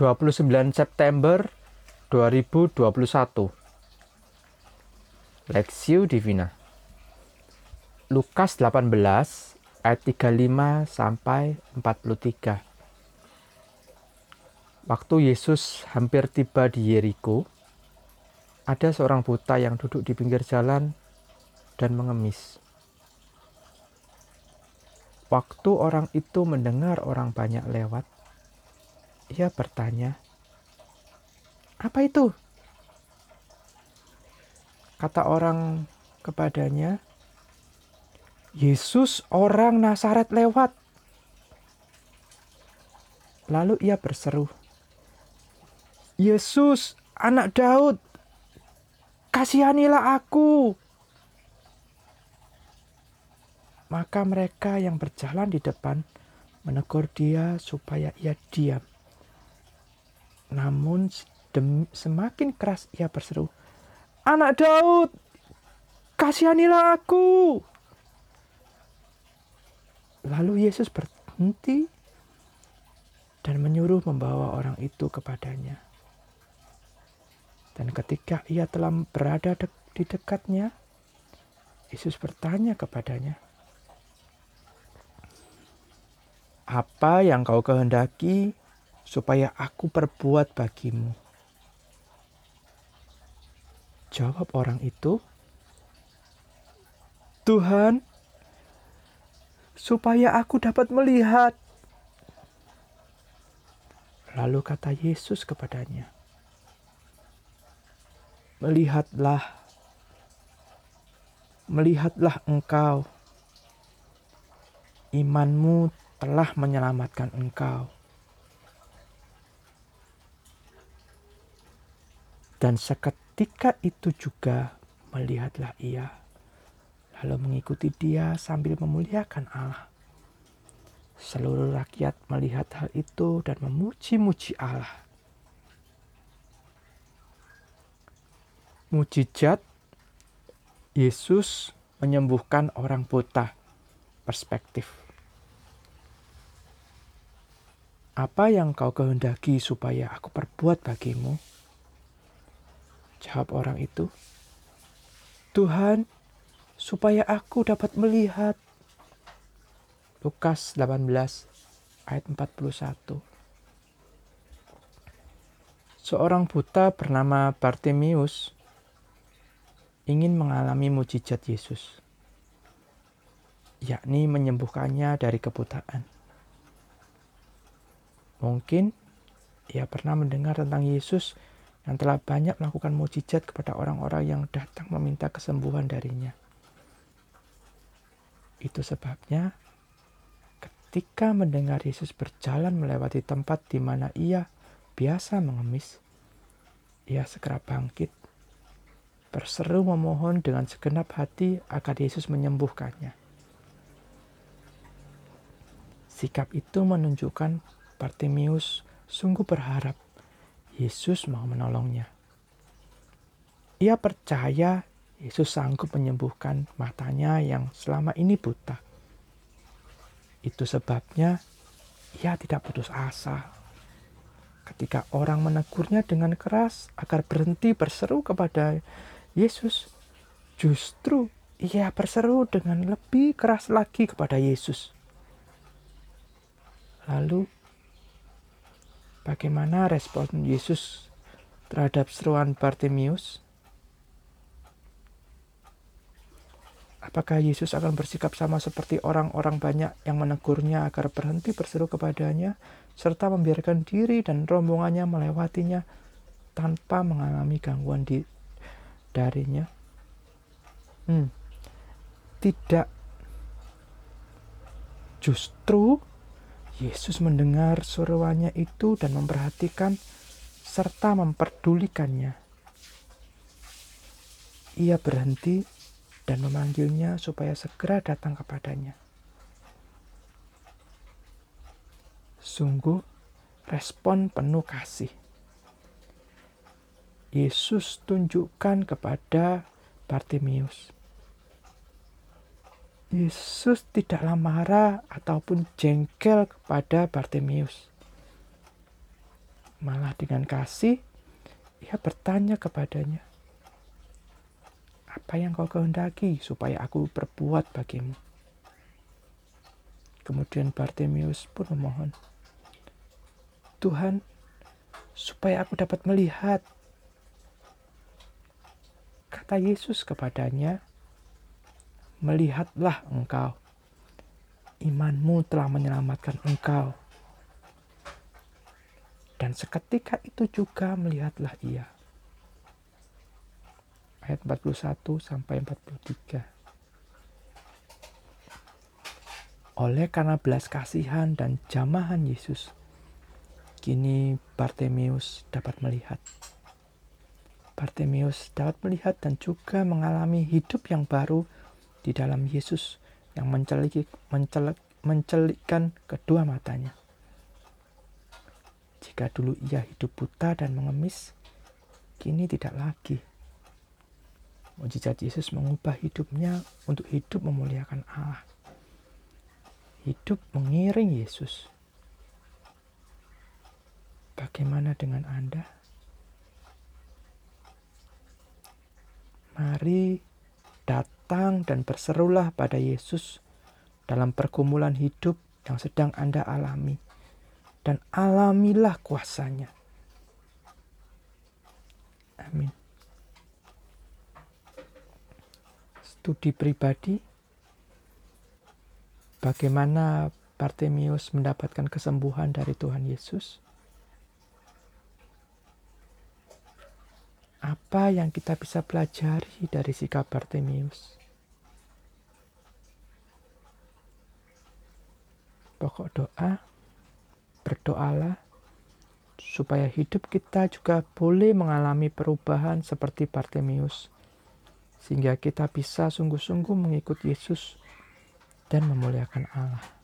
29 September 2021 Lexio Divina. Lukas 18 ayat 35 sampai 43 Waktu Yesus hampir tiba di Yeriko ada seorang buta yang duduk di pinggir jalan dan mengemis. Waktu orang itu mendengar orang banyak lewat, ia bertanya, "Apa itu?" Kata orang kepadanya, "Yesus, orang Nazaret, lewat." Lalu ia berseru, "Yesus, Anak Daud, kasihanilah aku." Maka mereka yang berjalan di depan menegur dia supaya ia diam. Namun semakin keras ia berseru, Anak Daud, kasihanilah aku. Lalu Yesus berhenti dan menyuruh membawa orang itu kepadanya. Dan ketika ia telah berada de di dekatnya, Yesus bertanya kepadanya, "Apa yang kau kehendaki supaya aku perbuat bagimu? Jawab orang itu, Tuhan, supaya aku dapat melihat. Lalu kata Yesus kepadanya, Melihatlah, melihatlah engkau, imanmu telah menyelamatkan engkau. Dan seketika itu juga melihatlah ia, lalu mengikuti dia sambil memuliakan Allah. Seluruh rakyat melihat hal itu dan memuji-muji Allah. Mujizat Yesus menyembuhkan orang buta. Perspektif. Apa yang kau kehendaki supaya aku perbuat bagimu? Jawab orang itu, Tuhan, supaya aku dapat melihat. Lukas 18 ayat 41. Seorang buta bernama Bartimius ingin mengalami mujizat Yesus, yakni menyembuhkannya dari kebutaan. Mungkin ia pernah mendengar tentang Yesus yang telah banyak melakukan mujizat kepada orang-orang yang datang meminta kesembuhan darinya. Itu sebabnya ketika mendengar Yesus berjalan melewati tempat di mana ia biasa mengemis, ia segera bangkit, berseru memohon dengan segenap hati agar Yesus menyembuhkannya. Sikap itu menunjukkan Bartimius sungguh berharap Yesus mau menolongnya. Ia percaya Yesus sanggup menyembuhkan matanya yang selama ini buta. Itu sebabnya ia tidak putus asa. Ketika orang menegurnya dengan keras agar berhenti berseru kepada Yesus, justru ia berseru dengan lebih keras lagi kepada Yesus. Lalu Bagaimana respon Yesus terhadap seruan Bartimius? Apakah Yesus akan bersikap sama seperti orang-orang banyak yang menegurnya agar berhenti berseru kepadanya, serta membiarkan diri dan rombongannya melewatinya tanpa mengalami gangguan di, darinya? Hmm, tidak. Justru Yesus mendengar suruhannya itu dan memperhatikan serta memperdulikannya. Ia berhenti dan memanggilnya supaya segera datang kepadanya. Sungguh, respon penuh kasih. Yesus tunjukkan kepada Bartimius Yesus tidaklah marah ataupun jengkel kepada Bartimius. Malah dengan kasih, ia bertanya kepadanya, apa yang kau kehendaki supaya aku berbuat bagimu? Kemudian Bartimius pun memohon, Tuhan, supaya aku dapat melihat. Kata Yesus kepadanya, Melihatlah engkau, imanmu telah menyelamatkan engkau. Dan seketika itu juga melihatlah ia. Ayat 41 sampai 43. Oleh karena belas kasihan dan jamahan Yesus, kini Bartemius dapat melihat. Bartemius dapat melihat dan juga mengalami hidup yang baru di dalam Yesus yang mencelik, mencelik, mencelikkan kedua matanya. Jika dulu ia hidup buta dan mengemis, kini tidak lagi. Mujizat Yesus mengubah hidupnya untuk hidup memuliakan Allah. Hidup mengiring Yesus. Bagaimana dengan Anda? Mari datang dan berserulah pada Yesus dalam pergumulan hidup yang sedang Anda alami dan alamilah kuasanya. Amin. Studi pribadi bagaimana Bartemius mendapatkan kesembuhan dari Tuhan Yesus? Apa yang kita bisa pelajari dari sikap Bartemius? Pokok doa berdoalah supaya hidup kita juga boleh mengalami perubahan seperti Bartemius, sehingga kita bisa sungguh-sungguh mengikut Yesus dan memuliakan Allah.